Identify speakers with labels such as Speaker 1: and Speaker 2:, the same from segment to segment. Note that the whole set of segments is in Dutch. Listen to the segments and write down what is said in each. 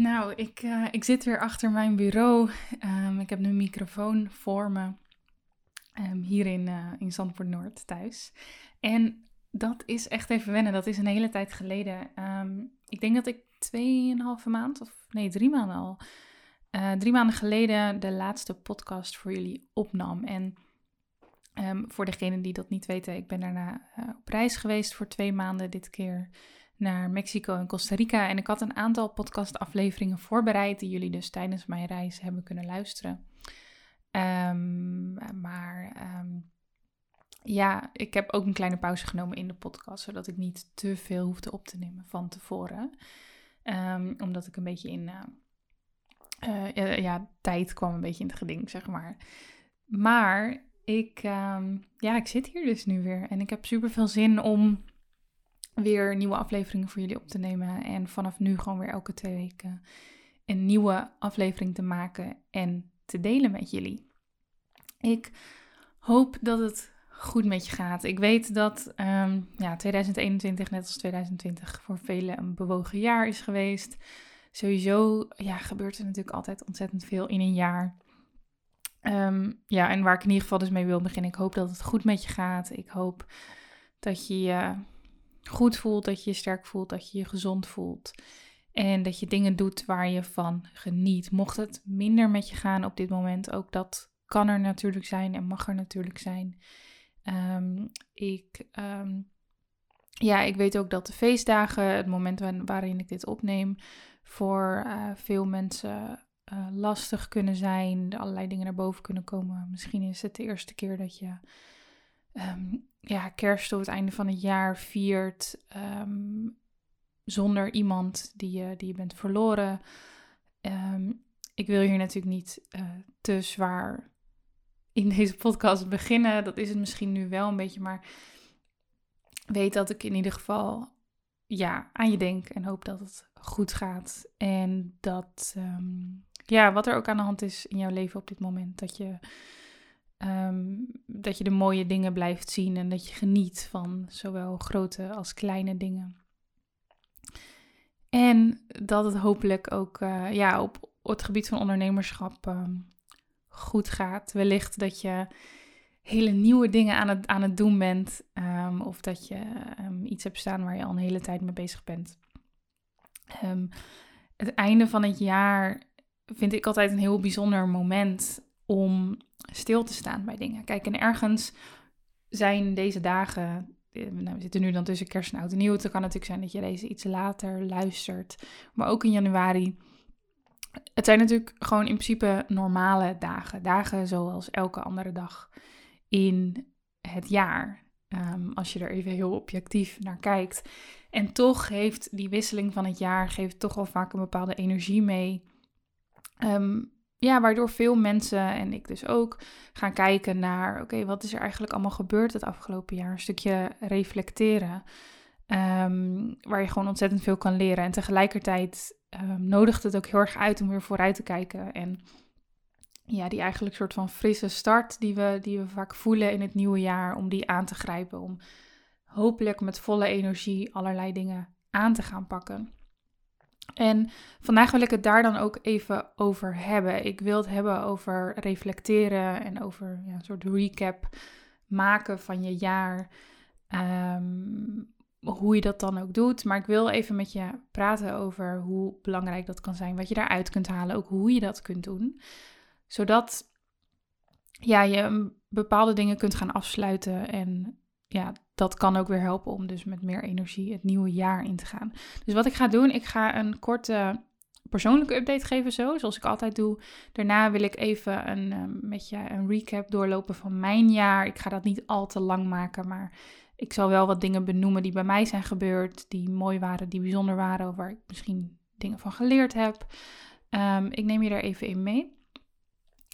Speaker 1: Nou, ik, uh, ik zit weer achter mijn bureau. Um, ik heb een microfoon voor me. Um, hier in, uh, in Zandvoort Noord thuis. En dat is echt even wennen. Dat is een hele tijd geleden. Um, ik denk dat ik tweeënhalve maand, of nee, drie maanden al. Uh, drie maanden geleden de laatste podcast voor jullie opnam. En voor degenen die dat niet weten, ik ben daarna op reis geweest voor twee maanden dit keer naar Mexico en Costa Rica. En ik had een aantal podcastafleveringen voorbereid die jullie dus tijdens mijn reis hebben kunnen luisteren. Um, maar um, ja, ik heb ook een kleine pauze genomen in de podcast, zodat ik niet te veel hoefde op te nemen van tevoren. Um, omdat ik een beetje in, uh, uh, ja, tijd kwam een beetje in het geding, zeg maar. Maar ik, ja, ik zit hier dus nu weer en ik heb super veel zin om weer nieuwe afleveringen voor jullie op te nemen. En vanaf nu gewoon weer elke twee weken een nieuwe aflevering te maken en te delen met jullie. Ik hoop dat het goed met je gaat. Ik weet dat um, ja, 2021, net als 2020, voor velen een bewogen jaar is geweest. Sowieso ja, gebeurt er natuurlijk altijd ontzettend veel in een jaar. Um, ja, en waar ik in ieder geval dus mee wil beginnen. Ik hoop dat het goed met je gaat. Ik hoop dat je je goed voelt, dat je je sterk voelt, dat je je gezond voelt. En dat je dingen doet waar je van geniet. Mocht het minder met je gaan op dit moment, ook dat kan er natuurlijk zijn en mag er natuurlijk zijn. Um, ik, um, ja, ik weet ook dat de feestdagen, het moment waarin ik dit opneem, voor uh, veel mensen uh, lastig kunnen zijn. Allerlei dingen naar boven kunnen komen. Misschien is het de eerste keer dat je um, ja, kerst of het einde van het jaar viert um, zonder iemand die je, die je bent verloren. Um, ik wil hier natuurlijk niet uh, te zwaar in deze podcast beginnen. Dat is het misschien nu wel een beetje, maar weet dat ik in ieder geval ja, aan je denk en hoop dat het goed gaat. En dat, um, ja, wat er ook aan de hand is in jouw leven op dit moment, dat je Um, dat je de mooie dingen blijft zien en dat je geniet van zowel grote als kleine dingen. En dat het hopelijk ook uh, ja, op, het gebied van ondernemerschap um, goed gaat. Wellicht dat je hele nieuwe dingen aan het, aan het doen bent. Um, of dat je iets hebt staan waar je al een hele tijd mee bezig bent. het einde van het jaar vind ik altijd een heel bijzonder moment om stil te staan bij dingen. Kijk, en ergens zijn deze dagen, eh, nou, we zitten nu dan tussen kerst en oud en nieuw. Het kan natuurlijk zijn dat je deze iets later luistert, maar ook in januari. Het zijn natuurlijk gewoon in principe normale dagen. Dagen zoals elke andere dag in het jaar. Um, als je er even heel objectief naar kijkt. En toch heeft die wisseling van het jaar geeft toch wel vaak een bepaalde energie mee. Um, ja, waardoor veel mensen en ik dus ook gaan kijken naar: oké, wat is er eigenlijk allemaal gebeurd het afgelopen jaar? Een stukje reflecteren, um, waar je gewoon ontzettend veel kan leren. En tegelijkertijd um, nodigt het ook heel erg uit om weer vooruit te kijken. En ja, die eigenlijk soort van frisse start die we, die we vaak voelen in het nieuwe jaar, om die aan te grijpen. Om hopelijk met volle energie allerlei dingen aan te gaan pakken. En vandaag wil ik het daar dan ook even over hebben. Ik wil het hebben over reflecteren en over ja, een soort recap maken van je jaar. Um, hoe je dat dan ook doet. Maar ik wil even met je praten over hoe belangrijk dat kan zijn. Wat je daaruit kunt halen. Ook hoe je dat kunt doen. Zodat ja, je bepaalde dingen kunt gaan afsluiten. En ja, dat kan ook weer helpen om dus met meer energie het nieuwe jaar in te gaan. Dus wat ik ga doen, ik ga een korte persoonlijke update geven zo, zoals ik altijd doe. Daarna wil ik even een, um, met je een recap doorlopen van mijn jaar. Ik ga dat niet al te lang maken, maar ik zal wel wat dingen benoemen die bij mij zijn gebeurd, die mooi waren, die bijzonder waren, waar ik misschien dingen van geleerd heb. Um, ik neem je daar even in mee.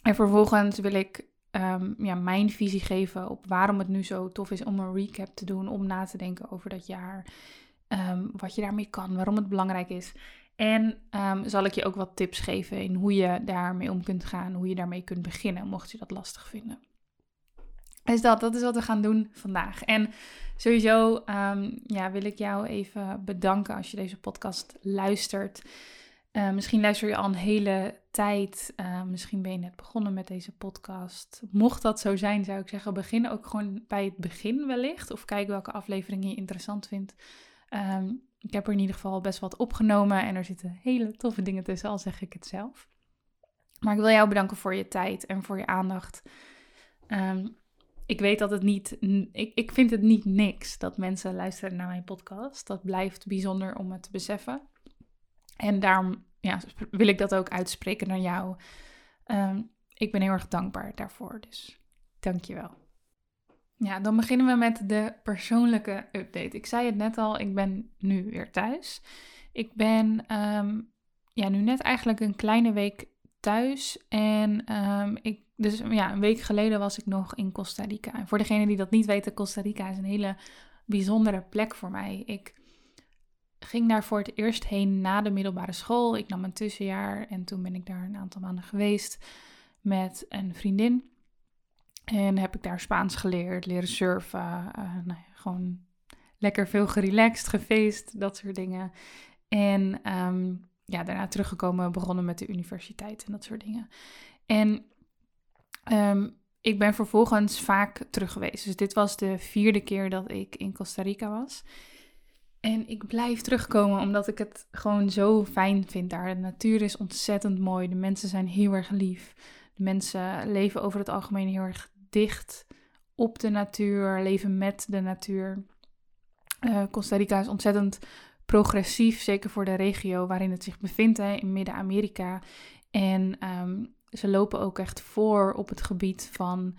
Speaker 1: En vervolgens wil ik um, ja, mijn visie geven op waarom het nu zo tof is om een recap te doen, om na te denken over dat jaar, um, wat je daarmee kan, waarom het belangrijk is. En um, zal ik je ook wat tips geven in hoe je daarmee om kunt gaan, hoe je daarmee kunt beginnen, mocht je dat lastig vinden. Dus dat, dat is wat we gaan doen vandaag. En sowieso ja, wil ik jou even bedanken als je deze podcast luistert. Uh, misschien luister je al een hele tijd. Uh, misschien ben je net begonnen met deze podcast. Mocht dat zo zijn, zou ik zeggen, begin ook gewoon bij het begin wellicht. Of kijk welke afleveringen je interessant vindt. Um, ik heb er in ieder geval best wat opgenomen en er zitten hele toffe dingen tussen, al zeg ik het zelf. Maar ik wil jou bedanken voor je tijd en voor je aandacht. Um, ik weet dat het niet. Ik, ik vind het niet niks dat mensen luisteren naar mijn podcast. Dat blijft bijzonder om het te beseffen. En daarom ja, wil ik dat ook uitspreken naar jou. Um, ik ben heel erg dankbaar daarvoor. Dus dank je wel. Ja, dan beginnen we met de persoonlijke update. Ik zei het net al, ik ben nu weer thuis. Ik ben um, ja, nu net eigenlijk een kleine week thuis. En um, ik, dus ja, een week geleden was ik nog in Costa Rica. En voor degenen die dat niet weten, Costa Rica is een hele bijzondere plek voor mij. Ik ging daar voor het eerst heen na de middelbare school. Ik nam een tussenjaar en toen ben ik daar een aantal maanden geweest met een vriendin. En heb ik daar Spaans geleerd, leren surfen. Uh, nou gewoon lekker veel gerelaxed, gefeest, dat soort dingen. En um, ja, daarna teruggekomen, begonnen met de universiteit en dat soort dingen. En um, ik ben vervolgens vaak terug geweest. Dus dit was de vierde keer dat ik in Costa Rica was. En ik blijf terugkomen omdat ik het gewoon zo fijn vind daar. De natuur is ontzettend mooi. De mensen zijn heel erg lief. De mensen leven over het algemeen heel erg dicht op de natuur, leven met de natuur. Uh, Costa Rica is ontzettend progressief, zeker voor de regio waarin het zich bevindt, in Midden-Amerika. En um, ze lopen ook echt voor op het gebied van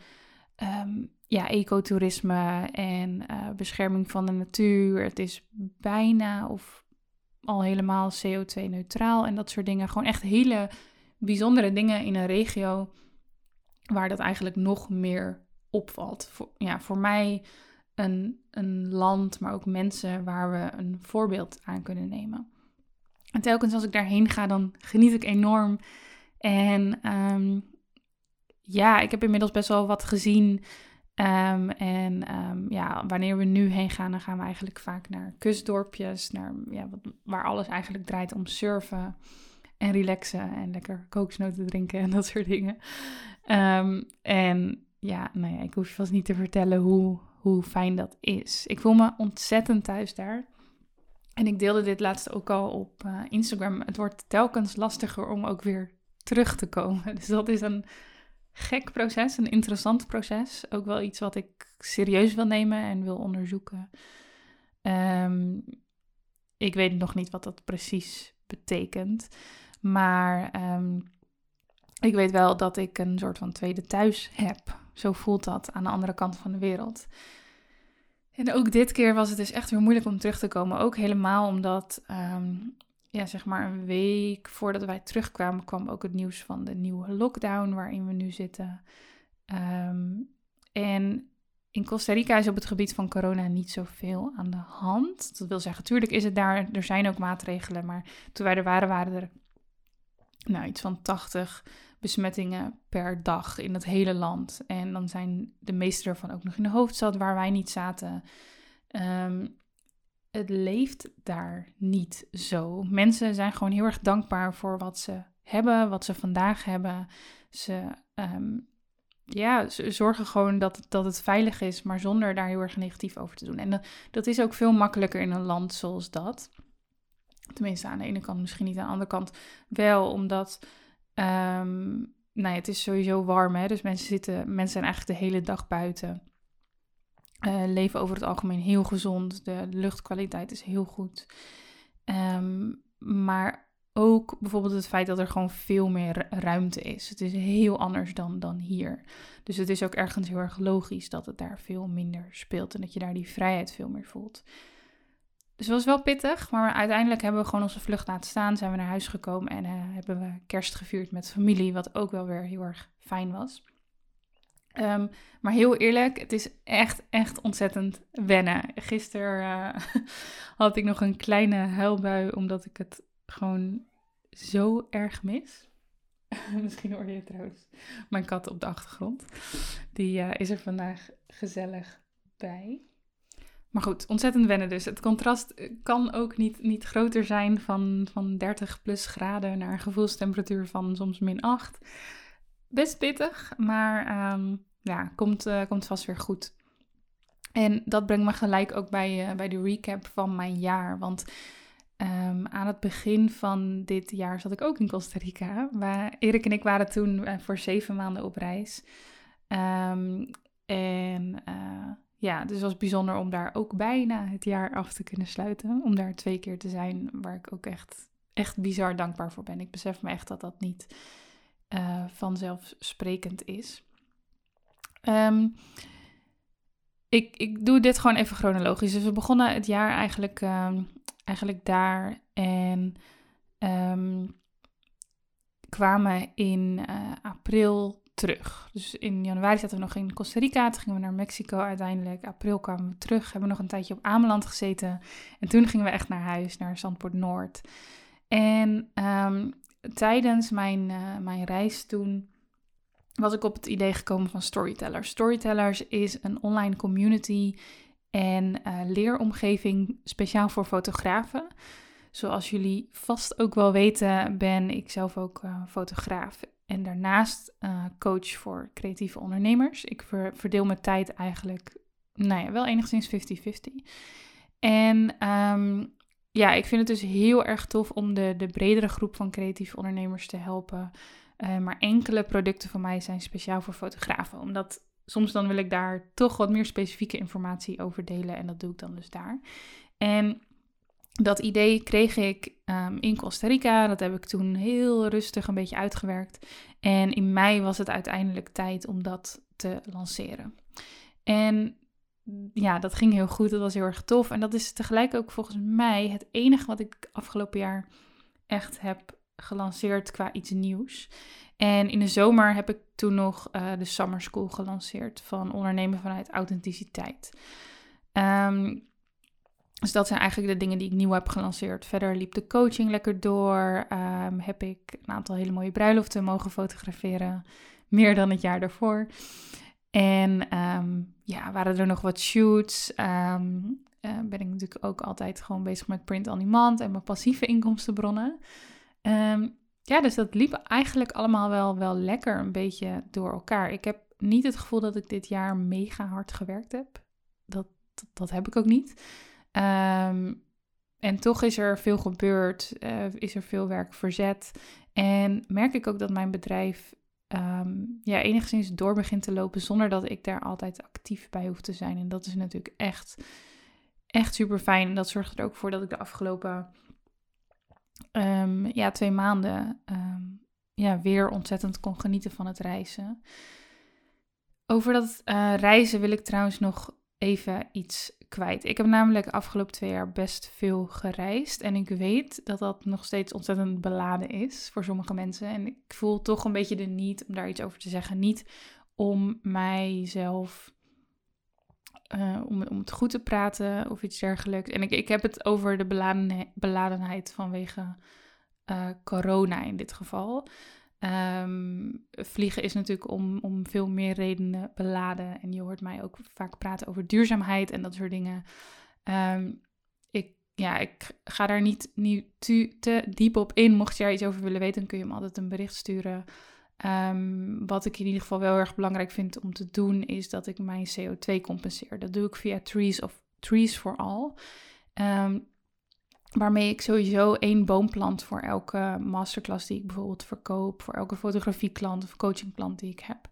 Speaker 1: um, ja, ecotourisme en uh, bescherming van de natuur. Het is bijna of al helemaal CO2-neutraal en dat soort dingen. Gewoon echt hele bijzondere dingen in een regio waar dat eigenlijk nog meer opvalt. Voor, ja, voor mij een, een land, maar ook mensen waar we een voorbeeld aan kunnen nemen. En telkens als ik daarheen ga, dan geniet ik enorm. En um, ja, ik heb inmiddels best wel wat gezien. Um, en um, ja, wanneer we nu heen gaan, dan gaan we eigenlijk vaak naar kustdorpjes, naar, ja, waar alles eigenlijk draait om surfen en relaxen en lekker kokosnoten drinken en dat soort dingen. Um, en ja, nou ja, ik hoef je vast niet te vertellen hoe, hoe fijn dat is. Ik voel me ontzettend thuis daar. En ik deelde dit laatst ook al op uh, Instagram. Het wordt telkens lastiger om ook weer terug te komen. Dus dat is een gek proces, een interessant proces. Ook wel iets wat ik serieus wil nemen en wil onderzoeken. Um, ik weet nog niet wat dat precies betekent. Maar um, ik weet wel dat ik een soort van tweede thuis heb. Zo voelt dat aan de andere kant van de wereld. En ook dit keer was het dus echt weer moeilijk om terug te komen. Ook helemaal omdat, um, ja, zeg maar een week voordat wij terugkwamen, kwam ook het nieuws van de nieuwe lockdown waarin we nu zitten. Um, en in Costa Rica is op het gebied van corona niet zoveel aan de hand. Dat wil zeggen, natuurlijk is het daar, er zijn ook maatregelen, maar toen wij er waren, waren er nou, iets van 80 besmettingen per dag in het hele land. En dan zijn de meeste ervan ook nog in de hoofdstad waar wij niet zaten. Um, het leeft daar niet zo. Mensen zijn gewoon heel erg dankbaar voor wat ze hebben, wat ze vandaag hebben. Ze, um, ja, zorgen gewoon dat, dat het veilig is, maar zonder daar heel erg negatief over te doen. En dat, dat is ook veel makkelijker in een land zoals dat. Tenminste, aan de ene kant misschien niet, aan de andere kant wel, omdat um, nou ja, het is sowieso warm, hè? dus mensen, zitten, mensen zijn eigenlijk de hele dag buiten. Uh, leven over het algemeen heel gezond, de luchtkwaliteit is heel goed. Um, maar ook bijvoorbeeld het feit dat er gewoon veel meer ruimte is. Het is heel anders dan, dan hier. Dus het is ook ergens heel erg logisch dat het daar veel minder speelt en dat je daar die vrijheid veel meer voelt. Dus het was wel pittig, maar uiteindelijk hebben we gewoon onze vlucht laten staan. Zijn we naar huis gekomen en uh, hebben we kerst gevierd met familie, wat ook wel weer heel erg fijn was. Um, maar heel eerlijk, het is echt, echt ontzettend wennen. Gisteren uh, had ik nog een kleine huilbui, omdat ik het gewoon zo erg mis. Misschien hoor je het trouwens. Mijn kat op de achtergrond. Die uh, is er vandaag gezellig bij. Maar goed, ontzettend wennen dus. Het contrast eh, kan ook niet, niet groter zijn van, van 30 plus graden naar een gevoelstemperatuur van soms min 8. Best pittig, maar um, ja, komt, uh, komt vast weer goed. En dat brengt me gelijk ook bij, uh, bij de recap van mijn jaar. Want um, aan het begin van dit jaar zat ik ook in Costa Rica. Waar Erik en ik waren toen uh, voor zeven maanden op reis. Um, en ja, dus het was bijzonder om daar ook bijna het jaar af te kunnen sluiten. Om daar twee keer te zijn, waar ik ook echt, echt bizar dankbaar voor ben. Ik besef me echt dat dat niet vanzelfsprekend is. Um, ik, ik doe dit gewoon even chronologisch. Dus we begonnen het jaar eigenlijk, um, eigenlijk daar en um, kwamen in uh, april terug. Dus in januari zaten we nog in Costa Rica. Toen gingen we naar Mexico uiteindelijk. April kwamen we terug. Hebben we nog een tijdje op Ameland gezeten. En toen gingen we echt naar huis, naar Zandpoort Noord. En tijdens mijn, uh, mijn reis toen was ik op het idee gekomen van Storytellers. Storytellers is een online community en uh, leeromgeving speciaal voor fotografen. Zoals jullie vast ook wel weten, ben ik zelf ook uh, fotograaf. En daarnaast uh, coach voor creatieve ondernemers. Ik verdeel mijn tijd eigenlijk, nou ja, wel enigszins 50-50. En um, ja, ik vind het dus heel erg tof om de, de bredere groep van creatieve ondernemers te helpen. Uh, maar enkele producten van mij zijn speciaal voor fotografen. Omdat soms dan wil ik daar toch wat meer specifieke informatie over delen. En dat doe ik dan dus daar. En dat idee kreeg ik um, in Costa Rica. Dat heb ik toen heel rustig een beetje uitgewerkt. En in mei was het uiteindelijk tijd om dat te lanceren. En ja, dat ging heel goed. Dat was heel erg tof. En dat is tegelijk ook volgens mij het enige wat ik afgelopen jaar echt heb gelanceerd qua iets nieuws. En in de zomer heb ik toen nog uh, de Summer School gelanceerd van ondernemen vanuit authenticiteit. Um, dus dat zijn eigenlijk de dingen die ik nieuw heb gelanceerd. Verder liep de coaching lekker door. Um, heb ik een aantal hele mooie bruiloften mogen fotograferen. Meer dan het jaar daarvoor. En um, ja, waren er nog wat shoots. Uh, ben ik natuurlijk ook altijd gewoon bezig met print on demand en mijn passieve inkomstenbronnen. Ja, dus dat liep eigenlijk allemaal wel, wel lekker een beetje door elkaar. Ik heb niet het gevoel dat ik dit jaar mega hard gewerkt heb. Dat, dat, heb ik ook niet. Um, en toch is er veel gebeurd, uh, is er veel werk verzet. En merk ik ook dat mijn bedrijf um, ja, enigszins door begint te lopen zonder dat ik daar altijd actief bij hoef te zijn. En dat is natuurlijk echt, echt super fijn. En dat zorgt er ook voor dat ik de afgelopen um, ja, twee maanden ja, weer ontzettend kon genieten van het reizen. Over dat uh, reizen wil ik trouwens nog even iets kwijt. Ik heb namelijk de afgelopen twee jaar best veel gereisd. En ik weet dat dat nog steeds ontzettend beladen is voor sommige mensen. En ik voel toch een beetje de niet om daar iets over te zeggen. Niet om mijzelf. Uh, om, om het goed te praten of iets dergelijks. En ik, ik heb het over de beladen, beladenheid vanwege uh, corona in dit geval. Um, vliegen is natuurlijk om, om veel meer redenen beladen. En je hoort mij ook vaak praten over duurzaamheid en dat soort dingen. Um, ik, ja, ik ga daar niet, niet te, te, diep op in. Mocht daar iets over willen weten, dan kun je me altijd een bericht sturen. Ehm, wat ik in ieder geval wel erg belangrijk vind om te doen, is dat ik mijn CO2 compenseer. Dat doe ik via Trees of Trees for All. Um, waarmee ik sowieso één boom plant voor elke masterclass die ik bijvoorbeeld verkoop, voor elke fotografieklant of coachingklant die ik heb.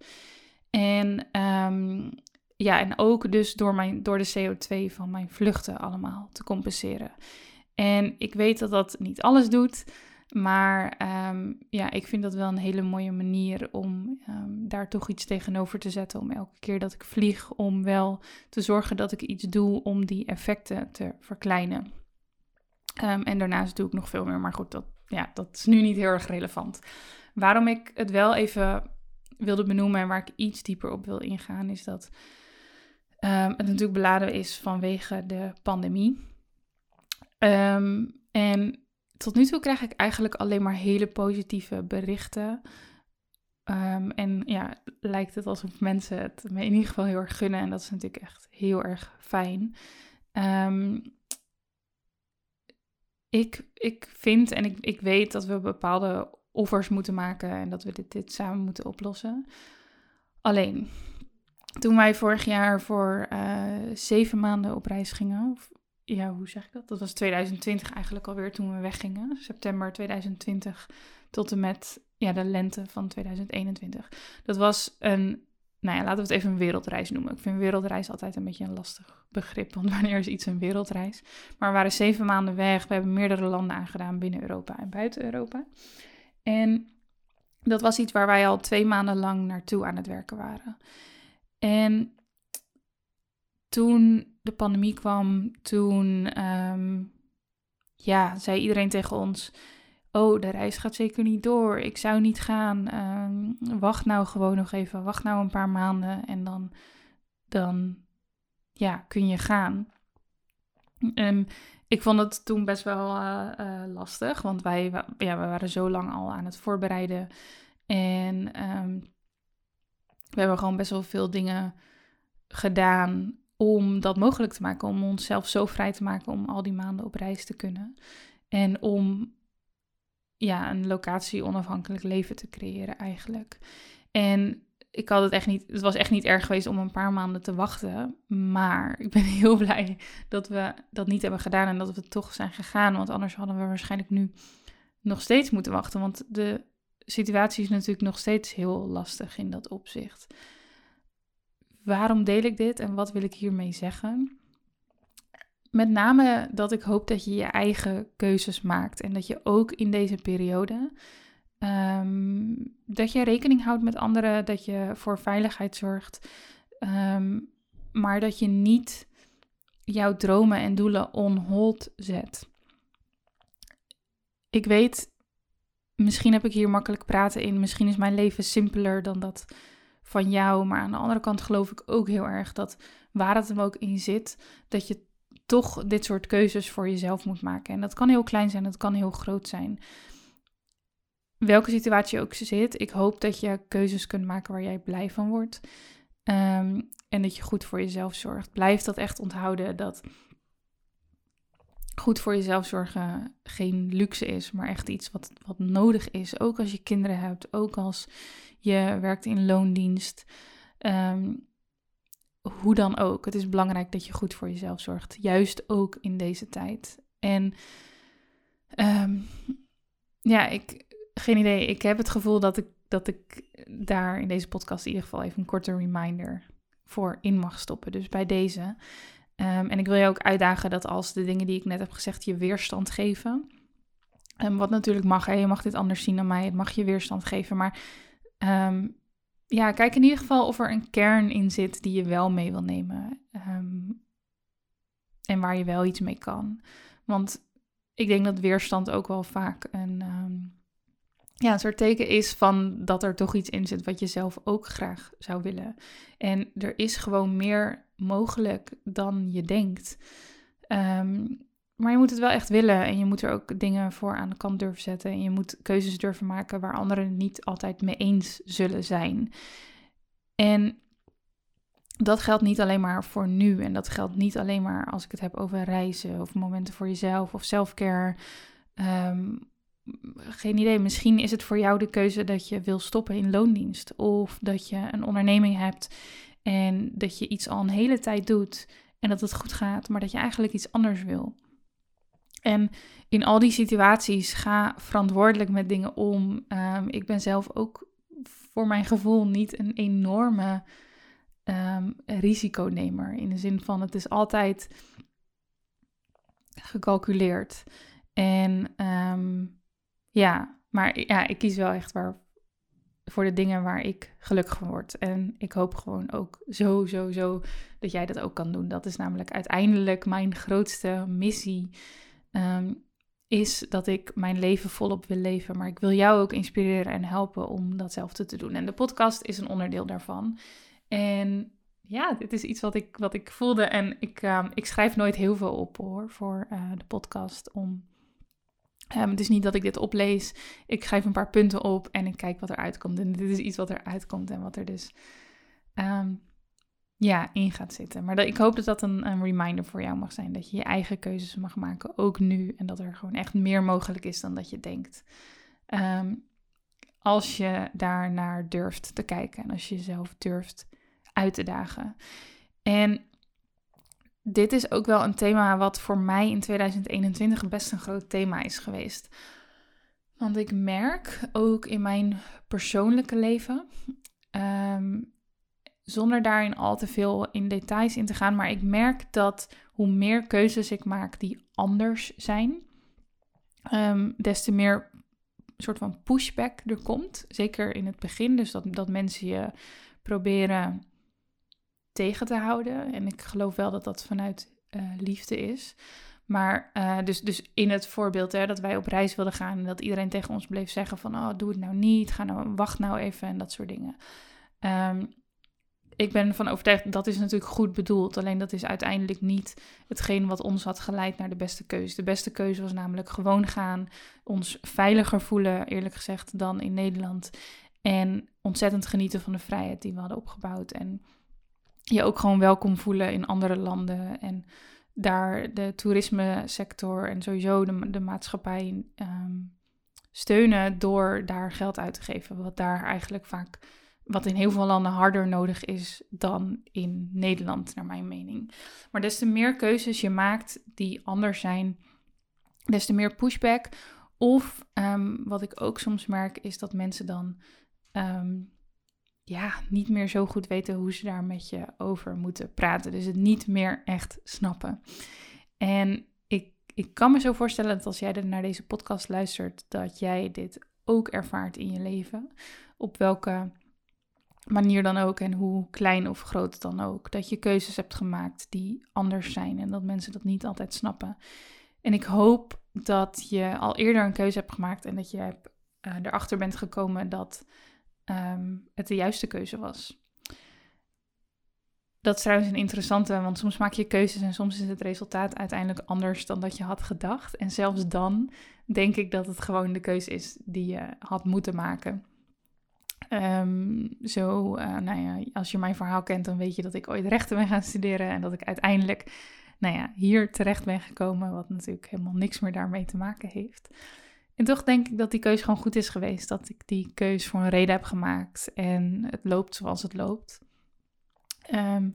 Speaker 1: En um, ja, en ook dus door, mijn, door de CO2 van mijn vluchten allemaal te compenseren. En ik weet dat dat niet alles doet. Maar ehm, ja, ik vind dat wel een hele mooie manier om ehm, daar toch iets tegenover te zetten. Om elke keer dat ik vlieg, om wel te zorgen dat ik iets doe om die effecten te verkleinen. Ehm, en daarnaast doe ik nog veel meer. Maar goed, dat, ja, dat is nu niet heel erg relevant. Waarom ik het wel even wilde benoemen en waar ik iets dieper op wil ingaan, is dat het natuurlijk beladen is vanwege de pandemie. en tot nu toe krijg ik eigenlijk alleen maar hele positieve berichten. Ehm, en ja, lijkt het alsof mensen het me in ieder geval heel erg gunnen. En dat is natuurlijk echt heel erg fijn. Um, ik, ik vind en ik, ik weet dat we bepaalde offers moeten maken en dat we dit, dit samen moeten oplossen. Alleen, toen wij vorig jaar voor uh, zeven maanden op reis gingen, ja, hoe zeg ik dat? Dat was 2020 eigenlijk alweer toen we weggingen. September 2020 tot en met ja, de lente van 2021. Dat was een, nou ja, laten we het even een wereldreis noemen. Ik vind wereldreis altijd een beetje een lastig begrip, want wanneer is iets een wereldreis? Maar we waren zeven maanden weg. We hebben meerdere landen aangedaan binnen Europa en buiten Europa. En dat was iets waar wij al twee maanden lang naartoe aan het werken waren. En toen de pandemie kwam, toen um, ja, zei iedereen tegen ons: Oh, de reis gaat zeker niet door. Ik zou niet gaan. Um, wacht nou gewoon nog even. Wacht nou een paar maanden en dan, dan ja, kun je gaan. Um, ik vond het toen best wel uh, uh, lastig, want wij ja, we waren zo lang al aan het voorbereiden. En we hebben gewoon best wel veel dingen gedaan om dat mogelijk te maken, om onszelf zo vrij te maken om al die maanden op reis te kunnen. En om ja, een locatie onafhankelijk leven te creëren eigenlijk. En ik had het echt niet, het was echt niet erg geweest om een paar maanden te wachten. Maar ik ben heel blij dat we dat niet hebben gedaan en dat we toch zijn gegaan. Want anders hadden we waarschijnlijk nu nog steeds moeten wachten. Want de situatie is natuurlijk nog steeds heel lastig in dat opzicht. Waarom deel ik dit en wat wil ik hiermee zeggen? Met name dat ik hoop dat je je eigen keuzes maakt en dat je ook in deze periode ehm, dat je rekening houdt met anderen, dat je voor veiligheid zorgt, ehm, maar dat je niet jouw dromen en doelen on hold zet. Ik weet, misschien heb ik hier makkelijk praten in, misschien is mijn leven simpeler dan dat van jou. Maar aan de andere kant geloof ik ook heel erg dat waar het hem ook in zit, dat je toch dit soort keuzes voor jezelf moet maken. En dat kan heel klein zijn, dat kan heel groot zijn. Welke situatie je ook zit, ik hoop dat je keuzes kunt maken waar jij blij van wordt. Ehm, en dat je goed voor jezelf zorgt. Blijf dat echt onthouden dat goed voor jezelf zorgen geen luxe is, maar echt iets wat, wat nodig is. Ook als je kinderen hebt, ook als je werkt in loondienst. Ehm, hoe dan ook. Het is belangrijk dat je goed voor jezelf zorgt. Juist ook in deze tijd. En um, ja, ik, geen idee. Ik heb het gevoel dat ik, dat ik daar in deze podcast in ieder geval even een korte reminder voor in mag stoppen. Dus bij deze. Ehm, en ik wil je ook uitdagen dat als de dingen die ik net heb gezegd je weerstand geven. Um, wat natuurlijk mag, je mag dit anders zien dan mij. Het mag je weerstand geven. Maar um, ja, kijk in ieder geval of er een kern in zit die je wel mee wil nemen. en waar je wel iets mee kan. Want ik denk dat weerstand ook wel vaak een, ja, een soort teken is van dat er toch iets in zit wat je zelf ook graag zou willen. En er is gewoon meer mogelijk dan je denkt. Ehm, maar je moet het wel echt willen en je moet er ook dingen voor aan de kant durven zetten. En je moet keuzes durven maken waar anderen niet altijd mee eens zullen zijn. En dat geldt niet alleen maar voor nu. En dat geldt niet alleen maar als ik het heb over reizen of momenten voor jezelf of selfcare. Um, geen idee, misschien is het voor jou de keuze dat je wil stoppen in loondienst. Of dat je een onderneming hebt en dat je iets al een hele tijd doet en dat het goed gaat, maar dat je eigenlijk iets anders wil. En in al die situaties ga verantwoordelijk met dingen om. Ehm, ik ben zelf ook voor mijn gevoel niet een enorme um, risiconemer. In de zin van het is altijd gecalculeerd. En ehm, ja, maar ja, ik kies wel echt waar, voor de dingen waar ik gelukkig van word. En ik hoop gewoon ook zo, zo, zo dat jij dat ook kan doen. Dat is namelijk uiteindelijk mijn grootste missie. Ehm, is dat ik mijn leven volop wil leven. Maar ik wil jou ook inspireren en helpen om datzelfde te doen. En de podcast is een onderdeel daarvan. En ja, dit is iets wat ik, wat ik voelde. En ik, ehm, ik schrijf nooit heel veel op hoor voor uh, de podcast. Om, um, het is niet dat ik dit oplees. Ik schrijf een paar punten op en ik kijk wat er uitkomt. En dit is iets wat er uitkomt en wat er dus ja, in gaat zitten. Maar ik hoop dat dat een, een reminder voor jou mag zijn. Dat je je eigen keuzes mag maken, ook nu. En dat er gewoon echt meer mogelijk is dan dat je denkt. als je daar naar durft te kijken en als je jezelf durft uit te dagen. En dit is ook wel een thema wat voor mij in 2021 best een groot thema is geweest. Want ik merk ook in mijn persoonlijke leven, ehm, zonder daarin al te veel in details in te gaan, maar ik merk dat hoe meer keuzes ik maak die anders zijn, um, des te meer soort van pushback er komt. Zeker in het begin, dus dat, dat mensen je proberen tegen te houden. En ik geloof wel dat dat vanuit uh, liefde is. Maar uh, dus, dus in het voorbeeld hè, dat wij op reis wilden gaan en dat iedereen tegen ons bleef zeggen van oh, doe het nou niet, ga nou, wacht nou even en dat soort dingen. Um, ik ben van overtuigd, dat is natuurlijk goed bedoeld. Alleen dat is uiteindelijk niet hetgeen wat ons had geleid naar de beste keuze. De beste keuze was namelijk gewoon gaan, ons veiliger voelen, eerlijk gezegd, dan in Nederland. En ontzettend genieten van de vrijheid die we hadden opgebouwd. En je ook gewoon welkom voelen in andere landen. En daar de toerisme sector en sowieso de, de maatschappij ehm, steunen door daar geld uit te geven. Wat daar eigenlijk vaak, wat in heel veel landen harder nodig is dan in Nederland, naar mijn mening. Maar des te meer keuzes je maakt die anders zijn, des te meer pushback. Of ehm, wat ik ook soms merk, is dat mensen dan ehm, ja, niet meer zo goed weten hoe ze daar met je over moeten praten. Dus het niet meer echt snappen. En ik, ik kan me zo voorstellen dat als jij naar deze podcast luistert, dat jij dit ook ervaart in je leven. Op welke manier dan ook en hoe klein of groot dan ook. Dat je keuzes hebt gemaakt die anders zijn en dat mensen dat niet altijd snappen. En ik hoop dat je al eerder een keuze hebt gemaakt en dat je hebt, uh, erachter bent gekomen dat um, het de juiste keuze was. Dat is trouwens een interessante, want soms maak je keuzes en soms is het resultaat uiteindelijk anders dan dat je had gedacht. En zelfs dan denk ik dat het gewoon de keuze is die je had moeten maken. Um, zo, uh, nou ja, als je mijn verhaal kent, dan weet je dat ik ooit rechten ben gaan studeren en dat ik uiteindelijk, nou ja, hier terecht ben gekomen, wat natuurlijk helemaal niks meer daarmee te maken heeft. En toch denk ik dat die keuze gewoon goed is geweest. Dat ik die keuze voor een reden heb gemaakt. En het loopt zoals het loopt. Um,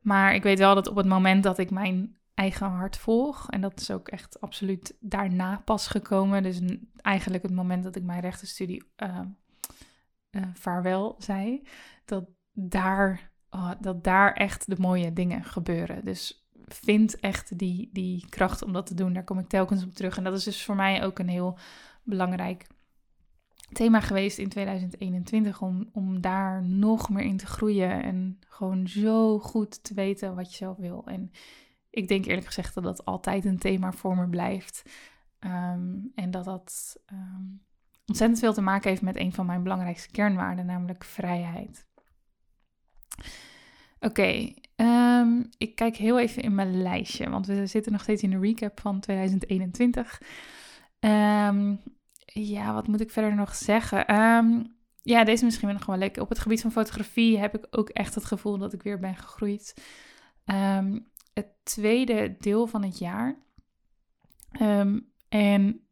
Speaker 1: maar ik weet wel dat op het moment dat ik mijn eigen hart volg. En dat is ook echt absoluut daarna pas gekomen. Dus eigenlijk het moment dat ik mijn rechtenstudie uh, uh, vaarwel zei. Dat daar, oh, dat daar echt de mooie dingen gebeuren. Dus vind echt die, die kracht om dat te doen. Daar kom ik telkens op terug. En dat is dus voor mij ook een heel belangrijk thema geweest in 2021. Om, om daar nog meer in te groeien. En gewoon zo goed te weten wat je zelf wil. En ik denk eerlijk gezegd dat dat altijd een thema voor me blijft. Ehm, en dat dat ehm, ontzettend veel te maken heeft met een van mijn belangrijkste kernwaarden, namelijk vrijheid. Oké, ehm, ik kijk heel even in mijn lijstje, want we zitten nog steeds in de recap van 2021. Um, ja, wat moet ik verder nog zeggen? Um, ja, deze misschien nog wel leuk. Op het gebied van fotografie heb ik ook echt het gevoel dat ik weer ben gegroeid. het tweede deel van het jaar. en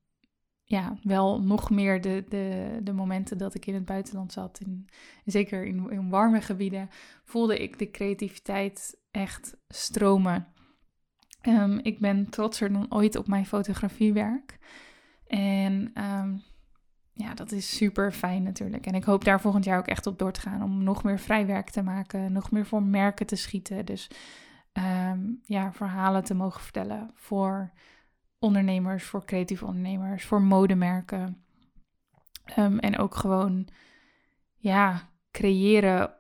Speaker 1: ja, wel nog meer de, de, de momenten dat ik in het buitenland zat, in, zeker in, in warme gebieden, voelde ik de creativiteit echt stromen. Um, ik ben trotser dan ooit op mijn fotografiewerk. En um, ja, dat is super fijn natuurlijk. En ik hoop daar volgend jaar ook echt op door te gaan om nog meer vrij werk te maken, nog meer voor merken te schieten. Dus um, ja, verhalen te mogen vertellen voor ondernemers, voor creatieve ondernemers, voor modemerken. Um, en ook gewoon, ja, creëren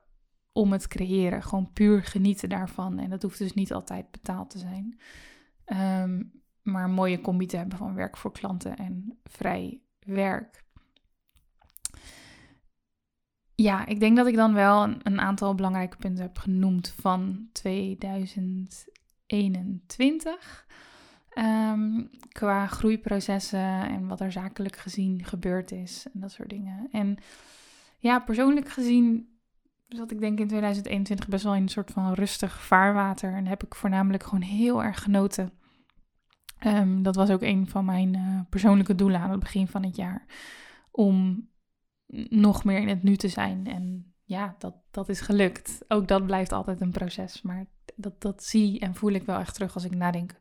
Speaker 1: om het creëren. Gewoon puur genieten daarvan. En dat hoeft dus niet altijd betaald te zijn. Um, maar een mooie combi te hebben van werk voor klanten en vrij werk. Ja, ik denk dat ik dan wel een aantal belangrijke punten heb genoemd van 2021. Um, qua groeiprocessen en wat er zakelijk gezien gebeurd is en dat soort dingen. En ja, persoonlijk gezien zat ik denk in 2021 best wel in een soort van rustig vaarwater. En heb ik voornamelijk gewoon heel erg genoten. Um, dat was ook een van mijn uh, persoonlijke doelen aan het begin van het jaar. Om nog meer in het nu te zijn. En ja, dat, dat is gelukt. Ook dat blijft altijd een proces. Maar dat, dat zie en voel ik wel echt terug als ik nadenk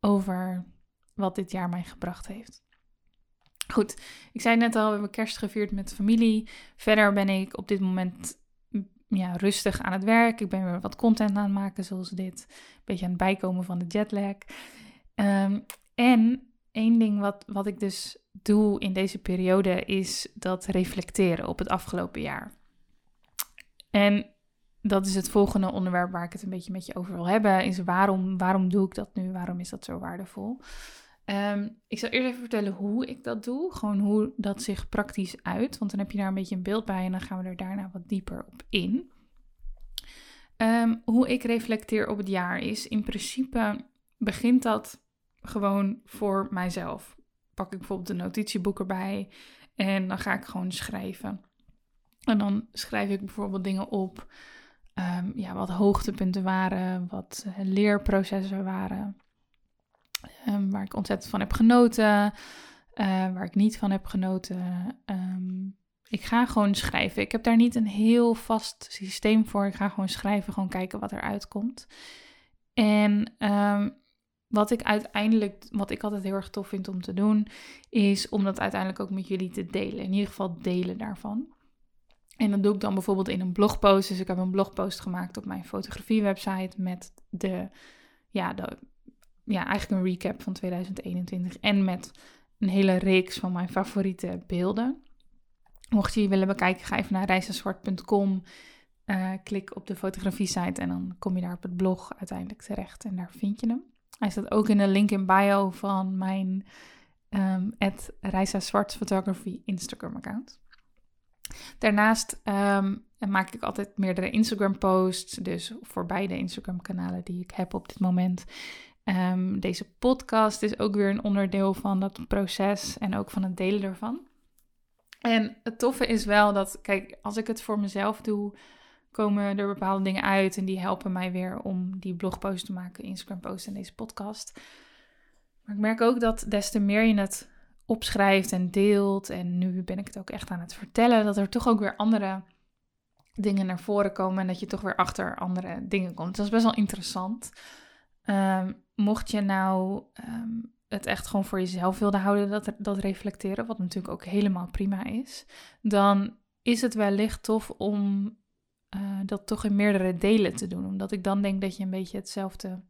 Speaker 1: over wat dit jaar mij gebracht heeft. Goed, ik zei net al, we hebben kerst gevierd met familie. Verder ben ik op dit moment ja, rustig aan het werk. Ik ben weer wat content aan het maken, zoals dit. Een beetje aan het bijkomen van de jetlag. Um, en één ding wat, wat ik dus doe in deze periode is dat reflecteren op het afgelopen jaar. En dat is het volgende onderwerp waar ik het een beetje met je over wil hebben. Is waarom, waarom doe ik dat nu? Waarom is dat zo waardevol? Um, ik zal eerst even vertellen hoe ik dat doe. Gewoon hoe dat zich praktisch uit. Want dan heb je daar een beetje een beeld bij en dan gaan we er daarna wat dieper op in. Um, hoe ik reflecteer op het jaar is in principe begint dat gewoon voor mijzelf. Pak ik bijvoorbeeld een notitieboek erbij en dan ga ik gewoon schrijven. En dan schrijf ik bijvoorbeeld dingen op, um, ja, wat hoogtepunten waren, wat uh, leerprocessen waren, um, waar ik ontzettend van heb genoten, uh, waar ik niet van heb genoten. Um, ik ga gewoon schrijven. Ik heb daar niet een heel vast systeem voor. Ik ga gewoon schrijven, gewoon kijken wat eruit komt. En wat ik uiteindelijk, wat ik altijd heel erg tof vind om te doen, is om dat uiteindelijk ook met jullie te delen. In ieder geval delen daarvan. En dat doe ik dan bijvoorbeeld in een blogpost. Dus ik heb een blogpost gemaakt op mijn fotografiewebsite met de, ja, de, ja, eigenlijk een recap van 2021 en met een hele reeks van mijn favoriete beelden. Mocht je die willen bekijken, ga even naar reisenzwart.com. Uh, eh, klik op de fotografie site en dan kom je daar op het blog uiteindelijk terecht en daar vind je hem. Hij staat ook in de link in bio van mijn um, Reisa Zwart Photography Instagram account. Daarnaast um, maak ik altijd meerdere Instagram posts. Dus voor beide Instagram kanalen die ik heb op dit moment. Um, deze podcast is ook weer een onderdeel van dat proces en ook van het delen ervan. En het toffe is wel dat, kijk, als ik het voor mezelf doe, komen er bepaalde dingen uit en die helpen mij weer om die blogpost te maken, Instagram post en deze podcast. Maar ik merk ook dat des te meer je het opschrijft en deelt, en nu ben ik het ook echt aan het vertellen, dat er toch ook weer andere dingen naar voren komen en dat je toch weer achter andere dingen komt. Dat is best wel interessant. Um, mocht je nou um, het echt gewoon voor jezelf wilde houden, dat, dat reflecteren, wat natuurlijk ook helemaal prima is, dan is het wellicht tof om uh, dat toch in meerdere delen te doen. Omdat ik dan denk dat je een beetje hetzelfde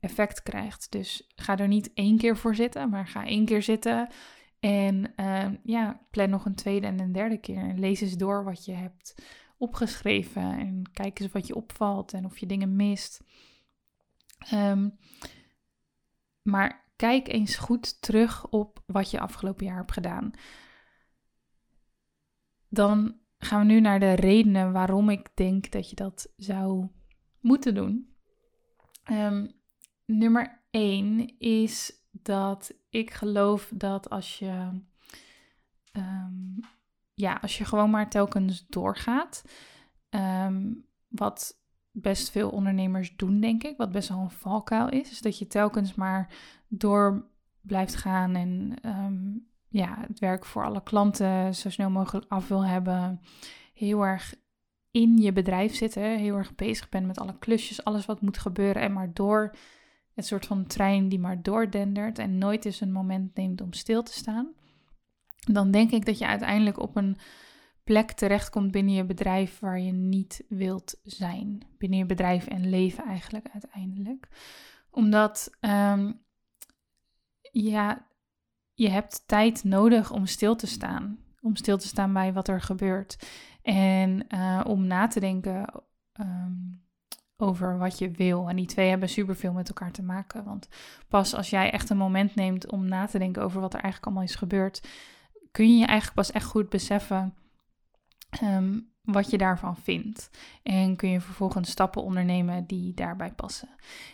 Speaker 1: effect krijgt. Dus ga er niet één keer voor zitten, maar ga één keer zitten. En uh, ja, plan nog een tweede en een derde keer. Lees eens door wat je hebt opgeschreven. En kijk eens wat je opvalt en of je dingen mist. Um, maar kijk eens goed terug op wat je afgelopen jaar hebt gedaan. Dan gaan we nu naar de redenen waarom ik denk dat je dat zou moeten doen. Um, nummer 1 is dat ik geloof dat als je, um, ja, als je gewoon maar telkens doorgaat, um, wat best veel ondernemers doen, denk ik, wat best wel een valkuil is, is dat je telkens maar door blijft gaan en ja, het werk voor alle klanten zo snel mogelijk af wil hebben. Heel erg in je bedrijf zitten. Heel erg bezig bent met alle klusjes, alles wat moet gebeuren. En maar door het soort van trein die maar doordendert. En nooit eens een moment neemt om stil te staan. Dan denk ik dat je uiteindelijk op een plek terechtkomt binnen je bedrijf waar je niet wilt zijn. Binnen je bedrijf en leven eigenlijk uiteindelijk. Omdat ehm, ja, je hebt tijd nodig om stil te staan. Om stil te staan bij wat er gebeurt. En uh, om na te denken um, over wat je wil. En die twee hebben superveel met elkaar te maken. Want pas als jij echt een moment neemt om na te denken over wat er eigenlijk allemaal is gebeurd, kun je eigenlijk pas echt goed beseffen um, wat je daarvan vindt. En kun je vervolgens stappen ondernemen die daarbij passen.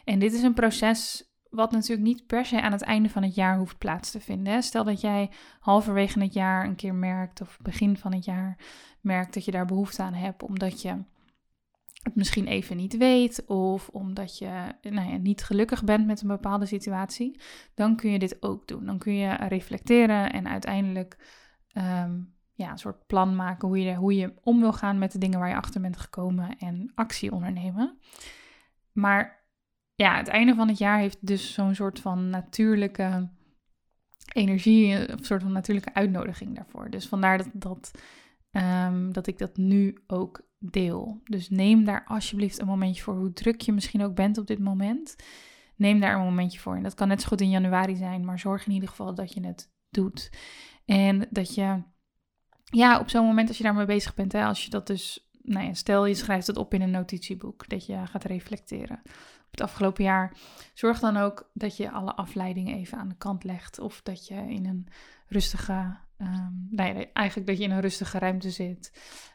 Speaker 1: En dit is een proces wat natuurlijk niet per se aan het einde van het jaar hoeft plaats te vinden. Stel dat jij halverwege het jaar een keer merkt, of begin van het jaar merkt dat je daar behoefte aan hebt, omdat je het misschien even niet weet, of omdat je nou ja, niet gelukkig bent met een bepaalde situatie, dan kun je dit ook doen. Dan kun je reflecteren en uiteindelijk um, ja, een soort plan maken hoe je, hoe je om wil gaan met de dingen waar je achter bent gekomen en actie ondernemen. Maar ja, het einde van het jaar heeft dus zo'n soort van natuurlijke energie, een soort van natuurlijke uitnodiging daarvoor. Dus vandaar dat, dat, um, dat ik dat nu ook deel. Dus neem daar alsjeblieft een momentje voor, hoe druk je misschien ook bent op dit moment. Neem daar een momentje voor. En dat kan net zo goed in januari zijn, maar zorg in ieder geval dat je het doet. En dat je, ja, op zo'n moment als je daarmee bezig bent, hè, als je dat dus, nou ja, stel je schrijft het op in een notitieboek, dat je gaat reflecteren het afgelopen jaar. Zorg dan ook dat je alle afleidingen even aan de kant legt. Of dat je in een rustige, um, nee, eigenlijk dat je in een rustige ruimte zit.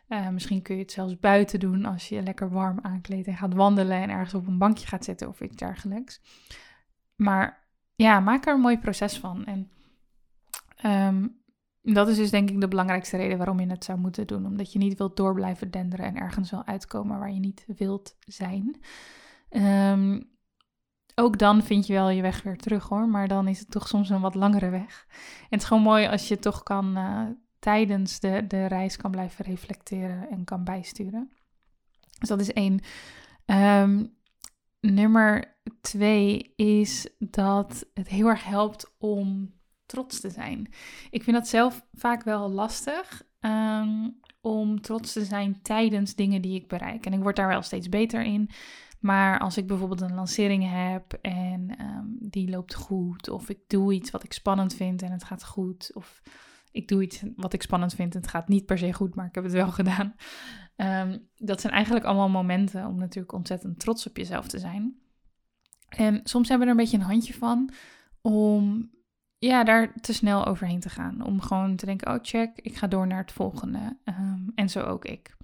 Speaker 1: Uh, misschien kun je het zelfs buiten doen als je lekker warm aankleedt en gaat wandelen en ergens op een bankje gaat zitten of iets dergelijks. Maar ja, maak er een mooi proces van. En um, dat is dus denk ik de belangrijkste reden waarom je het zou moeten doen. Omdat je niet wilt door blijven denderen en ergens wel uitkomen waar je niet wilt zijn. Um, ook dan vind je wel je weg weer terug hoor, maar dan is het toch soms een wat langere weg. En het is gewoon mooi als je toch kan uh, tijdens de, de reis kan blijven reflecteren en kan bijsturen. Dus dat is één. Um, nummer twee is dat het heel erg helpt om trots te zijn. Ik vind dat zelf vaak wel lastig. Um, om trots te zijn tijdens dingen die ik bereik. En ik word daar wel steeds beter in. Maar als ik bijvoorbeeld een lancering heb en ehm, die loopt goed, of ik doe iets wat ik spannend vind en het gaat goed, of ik doe iets wat ik spannend vind en het gaat niet per se goed, maar ik heb het wel gedaan. Ehm, dat zijn eigenlijk allemaal momenten om natuurlijk ontzettend trots op jezelf te zijn. En soms hebben we er een beetje een handje van om ja, daar te snel overheen te gaan. Om gewoon te denken, oh check, ik ga door naar het volgende. Ehm, en zo ook ik.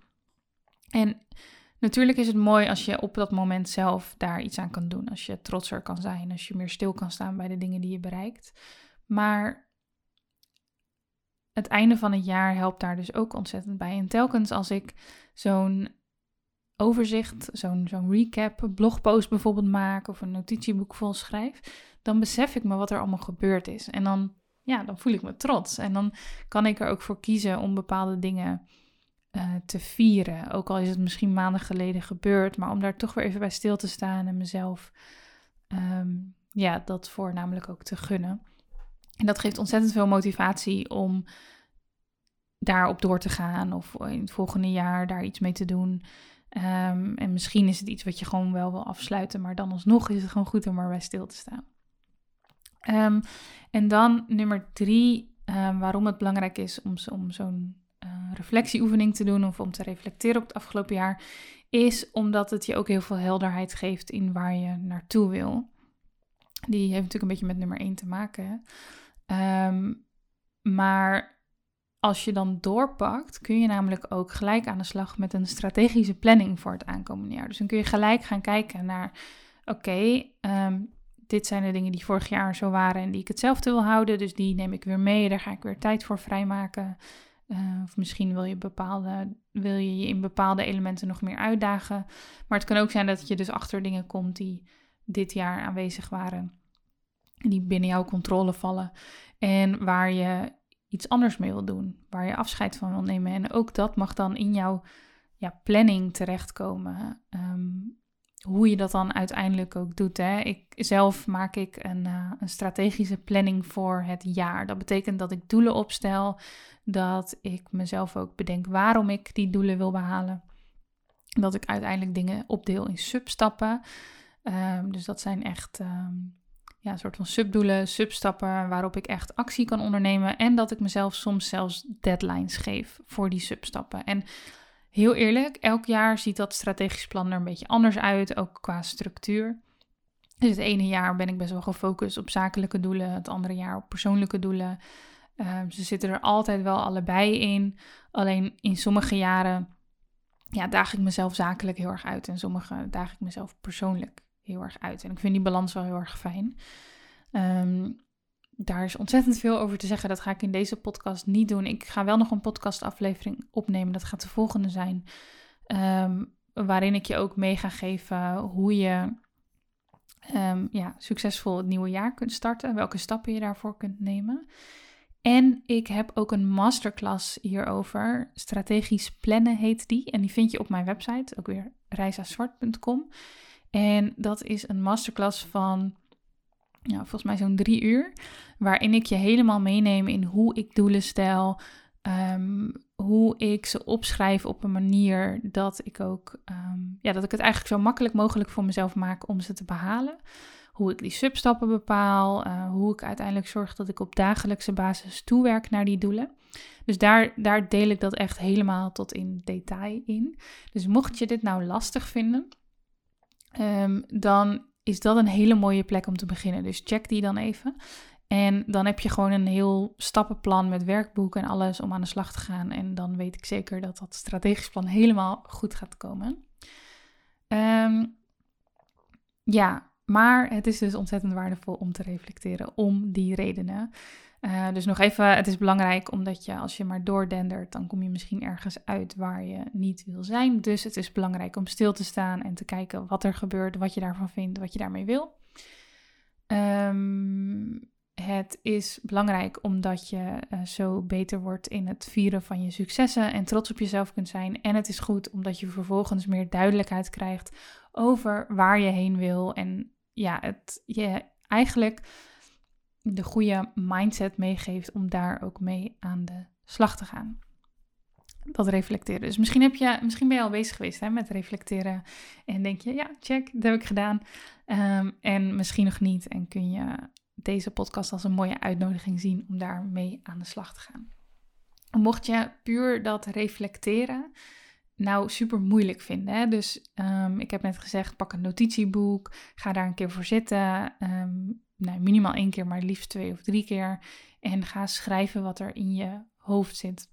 Speaker 1: En Natuurlijk is het mooi als je op dat moment zelf daar iets aan kan doen. Als je trotser kan zijn, als je meer stil kan staan bij de dingen die je bereikt. Maar het einde van het jaar helpt daar dus ook ontzettend bij. En telkens als ik zo'n overzicht, zo'n zo'n recap, blogpost bijvoorbeeld maak of een notitieboek vol schrijf, dan besef ik me wat er allemaal gebeurd is. En dan, ja, dan voel ik me trots. En dan kan ik er ook voor kiezen om bepaalde dingen uh, te vieren. Ook al is het misschien maanden geleden gebeurd, maar om daar toch weer even bij stil te staan en mezelf um, ja, dat voornamelijk ook te gunnen. En dat geeft ontzettend veel motivatie om daarop door te gaan of in het volgende jaar daar iets mee te doen. Um, en misschien is het iets wat je gewoon wel wil afsluiten, maar dan alsnog is het gewoon goed om erbij stil te staan. Um, en dan nummer drie, waarom het belangrijk is om, om zo'n reflectieoefening te doen of om te reflecteren op het afgelopen jaar, is omdat het je ook heel veel helderheid geeft in waar je naartoe wil. Die heeft natuurlijk een beetje met nummer 1 te maken. Um, maar als je dan doorpakt, kun je namelijk ook gelijk aan de slag met een strategische planning voor het aankomende jaar. Dus dan kun je gelijk gaan kijken naar: oké, ehm, dit zijn de dingen die vorig jaar zo waren en die ik hetzelfde wil houden. Dus die neem ik weer mee. Daar ga ik weer tijd voor vrijmaken. Uh, of misschien wil je, bepaalde, wil je je in bepaalde elementen nog meer uitdagen. Maar het kan ook zijn dat je dus achter dingen komt die dit jaar aanwezig waren. Die binnen jouw controle vallen. En waar je iets anders mee wil doen, waar je afscheid van wil nemen. En ook dat mag dan in jouw ja, planning terechtkomen. Um, hoe je dat dan uiteindelijk ook doet. Hè. Ik, zelf maak ik een, uh, een strategische planning voor het jaar. Dat betekent dat ik doelen opstel, dat ik mezelf ook bedenk waarom ik die doelen wil behalen. Dat ik uiteindelijk dingen opdeel in substappen. Um, dus dat zijn echt um, ja, een soort van subdoelen, substappen waarop ik echt actie kan ondernemen. En dat ik mezelf soms zelfs deadlines geef voor die substappen. En heel eerlijk, elk jaar ziet dat strategisch plan er een beetje anders uit, ook qua structuur. Dus het ene jaar ben ik best wel gefocust op zakelijke doelen, het andere jaar op persoonlijke doelen. Um, ze zitten er altijd wel allebei in. Alleen in sommige jaren ja, daag ik mezelf zakelijk heel erg uit. En sommige daag ik mezelf persoonlijk heel erg uit. En ik vind die balans wel heel erg fijn. Um, daar is ontzettend veel over te zeggen. Dat ga ik in deze podcast niet doen. Ik ga wel nog een podcastaflevering opnemen. Dat gaat de volgende zijn. Um, waarin ik je ook mee ga geven hoe je um, ja, succesvol het nieuwe jaar kunt starten. Welke stappen je daarvoor kunt nemen. En ik heb ook een masterclass hierover. Strategisch plannen heet die. En die vind je op mijn website, ook weer reisazwart.com. En dat is een masterclass van ja, volgens mij zo'n drie uur. Waarin ik je helemaal meeneem in hoe ik doelen stel. Um, hoe ik ze opschrijf op een manier dat ik ook, um, ja, dat ik het eigenlijk zo makkelijk mogelijk voor mezelf maak om ze te behalen. Hoe ik die substappen bepaal, uh, hoe ik uiteindelijk zorg dat ik op dagelijkse basis toewerk naar die doelen. Dus daar, daar deel ik dat echt helemaal tot in detail in. Dus mocht je dit nou lastig vinden, um, dan is dat een hele mooie plek om te beginnen. Dus check die dan even. En dan heb je gewoon een heel stappenplan met werkboek en alles om aan de slag te gaan. En dan weet ik zeker dat dat strategisch plan helemaal goed gaat komen. Um, ja, maar het is dus ontzettend waardevol om te reflecteren om die redenen. Uh, dus nog even, het is belangrijk omdat je als je maar doordendert, dan kom je misschien ergens uit waar je niet wil zijn. Dus het is belangrijk om stil te staan en te kijken wat er gebeurt, wat je daarvan vindt, wat je daarmee wil. Um, het is belangrijk omdat je uh, zo beter wordt in het vieren van je successen en trots op jezelf kunt zijn. En het is goed omdat je vervolgens meer duidelijkheid krijgt over waar je heen wil. En ja, het je eigenlijk de goede mindset meegeeft om daar ook mee aan de slag te gaan. Dat reflecteren. Dus misschien, heb je, misschien ben je al bezig geweest hè, met reflecteren en denk je, ja, check, dat heb ik gedaan. Um, en misschien nog niet en kun je deze podcast als een mooie uitnodiging zien om daar mee aan de slag te gaan. Mocht je puur dat reflecteren nou super moeilijk vinden. Hè? Dus um, ik heb net gezegd, pak een notitieboek, ga daar een keer voor zitten. Um, nou, minimaal één keer, maar liefst twee of drie keer. En ga schrijven wat er in je hoofd zit.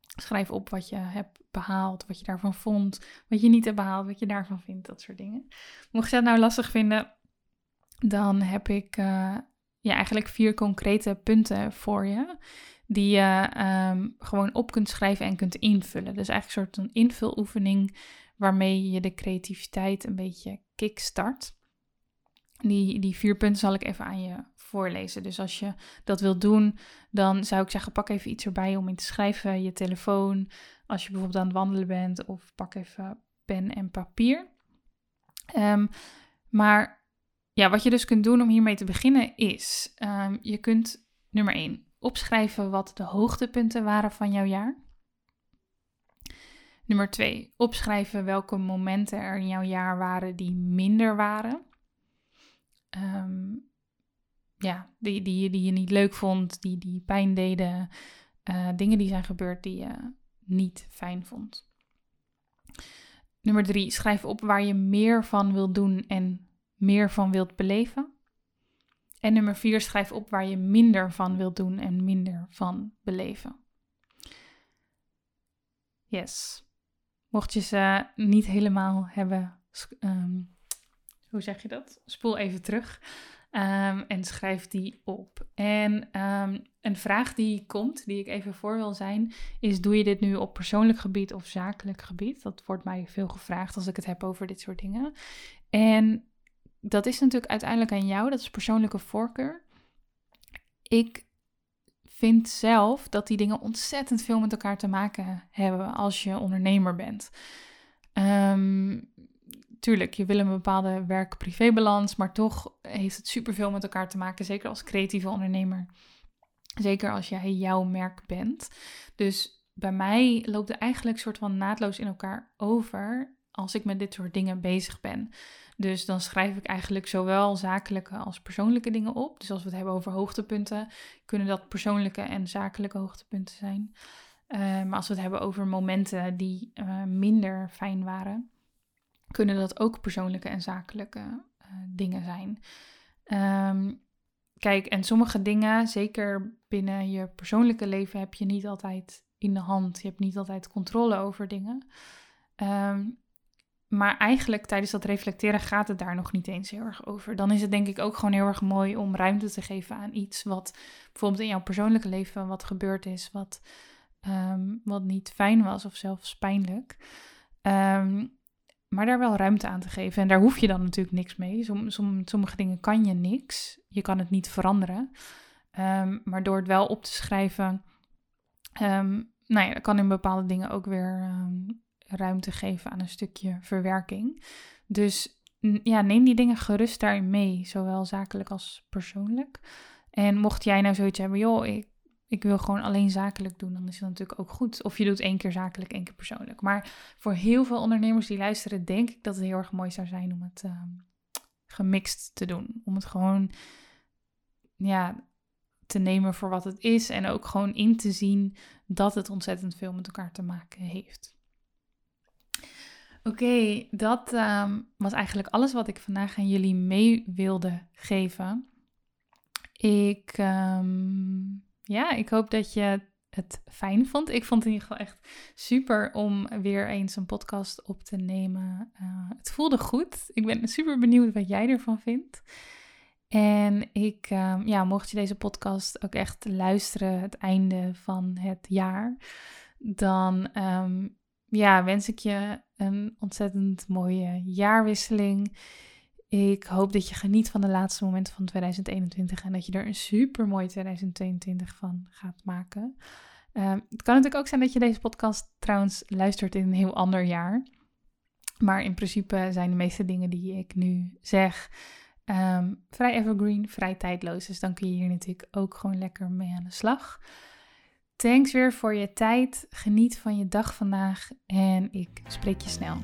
Speaker 1: Schrijf op wat je hebt behaald, wat je daarvan vond, wat je niet hebt behaald, wat je daarvan vindt, dat soort dingen. Mocht je dat nou lastig vinden, dan heb ik uh, ja, eigenlijk vier concrete punten voor je. Die je um, gewoon op kunt schrijven en kunt invullen. Dus eigenlijk een soort een invuloefening waarmee je de creativiteit een beetje kickstart. Die, die vier punten zal ik even aan je voorlezen. Dus als je dat wilt doen, dan zou ik zeggen: pak even iets erbij om in te schrijven. Je telefoon, als je bijvoorbeeld aan het wandelen bent, of pak even pen en papier. Um, maar ja, wat je dus kunt doen om hiermee te beginnen is: um, je kunt nummer 1 opschrijven wat de hoogtepunten waren van jouw jaar. Nummer 2, opschrijven welke momenten er in jouw jaar waren die minder waren. Um, ja, die, die, die je niet leuk vond, die, die pijn deden, uh, dingen die zijn gebeurd die je niet fijn vond. Nummer drie, schrijf op waar je meer van wilt doen en meer van wilt beleven. En nummer vier, schrijf op waar je minder van wilt doen en minder van beleven. Yes. Mocht je ze niet helemaal hebben um, hoe zeg je dat? Spoel even terug um, en schrijf die op. En um, een vraag die komt, die ik even voor wil zijn, is: doe je dit nu op persoonlijk gebied of zakelijk gebied? Dat wordt mij veel gevraagd als ik het heb over dit soort dingen. En dat is natuurlijk uiteindelijk aan jou, dat is persoonlijke voorkeur. Ik vind zelf dat die dingen ontzettend veel met elkaar te maken hebben als je ondernemer bent. Ehm, tuurlijk, je wil een bepaalde werk-privé-balans, maar toch heeft het superveel met elkaar te maken, zeker als creatieve ondernemer. Zeker als jij jouw merk bent. Dus bij mij loopt het eigenlijk soort van naadloos in elkaar over als ik met dit soort dingen bezig ben. Dus dan schrijf ik eigenlijk zowel zakelijke als persoonlijke dingen op. Dus als we het hebben over hoogtepunten, kunnen dat persoonlijke en zakelijke hoogtepunten zijn. Uh, maar als we het hebben over momenten die uh, minder fijn waren, kunnen dat ook persoonlijke en zakelijke uh, dingen zijn. Um, kijk, en sommige dingen, zeker binnen je persoonlijke leven, heb je niet altijd in de hand. Je hebt niet altijd controle over dingen. Um, maar eigenlijk tijdens dat reflecteren gaat het daar nog niet eens heel erg over. Dan is het denk ik ook gewoon heel erg mooi om ruimte te geven aan iets wat bijvoorbeeld in jouw persoonlijke leven wat gebeurd is, wat, um, wat niet fijn was of zelfs pijnlijk. Um, maar daar wel ruimte aan te geven. En daar hoef je dan natuurlijk niks mee. Som, som, sommige dingen kan je niks. Je kan het niet veranderen. Um, maar door het wel op te schrijven, nou ja, kan in bepaalde dingen ook weer ruimte geven aan een stukje verwerking. Dus ja, neem die dingen gerust daarin mee, zowel zakelijk als persoonlijk. En mocht jij nou zoiets hebben, joh, ik, ik wil gewoon alleen zakelijk doen, dan is het natuurlijk ook goed. Of je doet één keer zakelijk, één keer persoonlijk. Maar voor heel veel ondernemers die luisteren, denk ik dat het heel erg mooi zou zijn om het uh, gemixt te doen. Om het gewoon ja, te nemen voor wat het is en ook gewoon in te zien dat het ontzettend veel met elkaar te maken heeft. Oké, dat ehm, was eigenlijk alles wat ik vandaag aan jullie mee wilde geven. Ik, ehm, ja, ik hoop dat je het fijn vond. Ik vond het in ieder geval echt super om weer eens een podcast op te nemen. Uh, het voelde goed. Ik ben super benieuwd wat jij ervan vindt. En ik, um, ja, mocht je deze podcast ook echt luisteren het einde van het jaar, dan ja, wens ik je een ontzettend mooie jaarwisseling. Ik hoop dat je geniet van de laatste momenten van 2021 en dat je er een super mooi 2022 van gaat maken. Ehm, het kan natuurlijk ook zijn dat je deze podcast trouwens luistert in een heel ander jaar. Maar in principe zijn de meeste dingen die ik nu zeg um, vrij evergreen, vrij tijdloos. Dus dan kun je hier natuurlijk ook gewoon lekker mee aan de slag. Thanks weer voor je tijd. Geniet van je dag vandaag en ik spreek je snel.